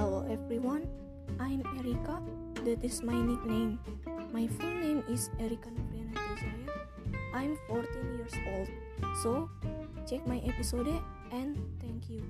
Hello everyone, I'm Erika, that is my nickname. My full name is Erika Novriana Tejaya. I'm 14 years old. So, check my episode and thank you.